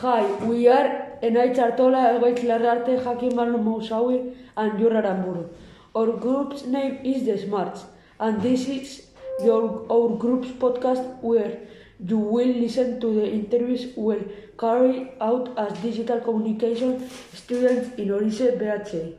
Hi, we are Enaitz Artola, Egoitz Larrarte, Jakin Marlon Mousawi, and Jura Aramburu. Our group's name is The Smarts, and this is your, our group's podcast where you will listen to the interviews we carry out as digital communication students in Orise BH.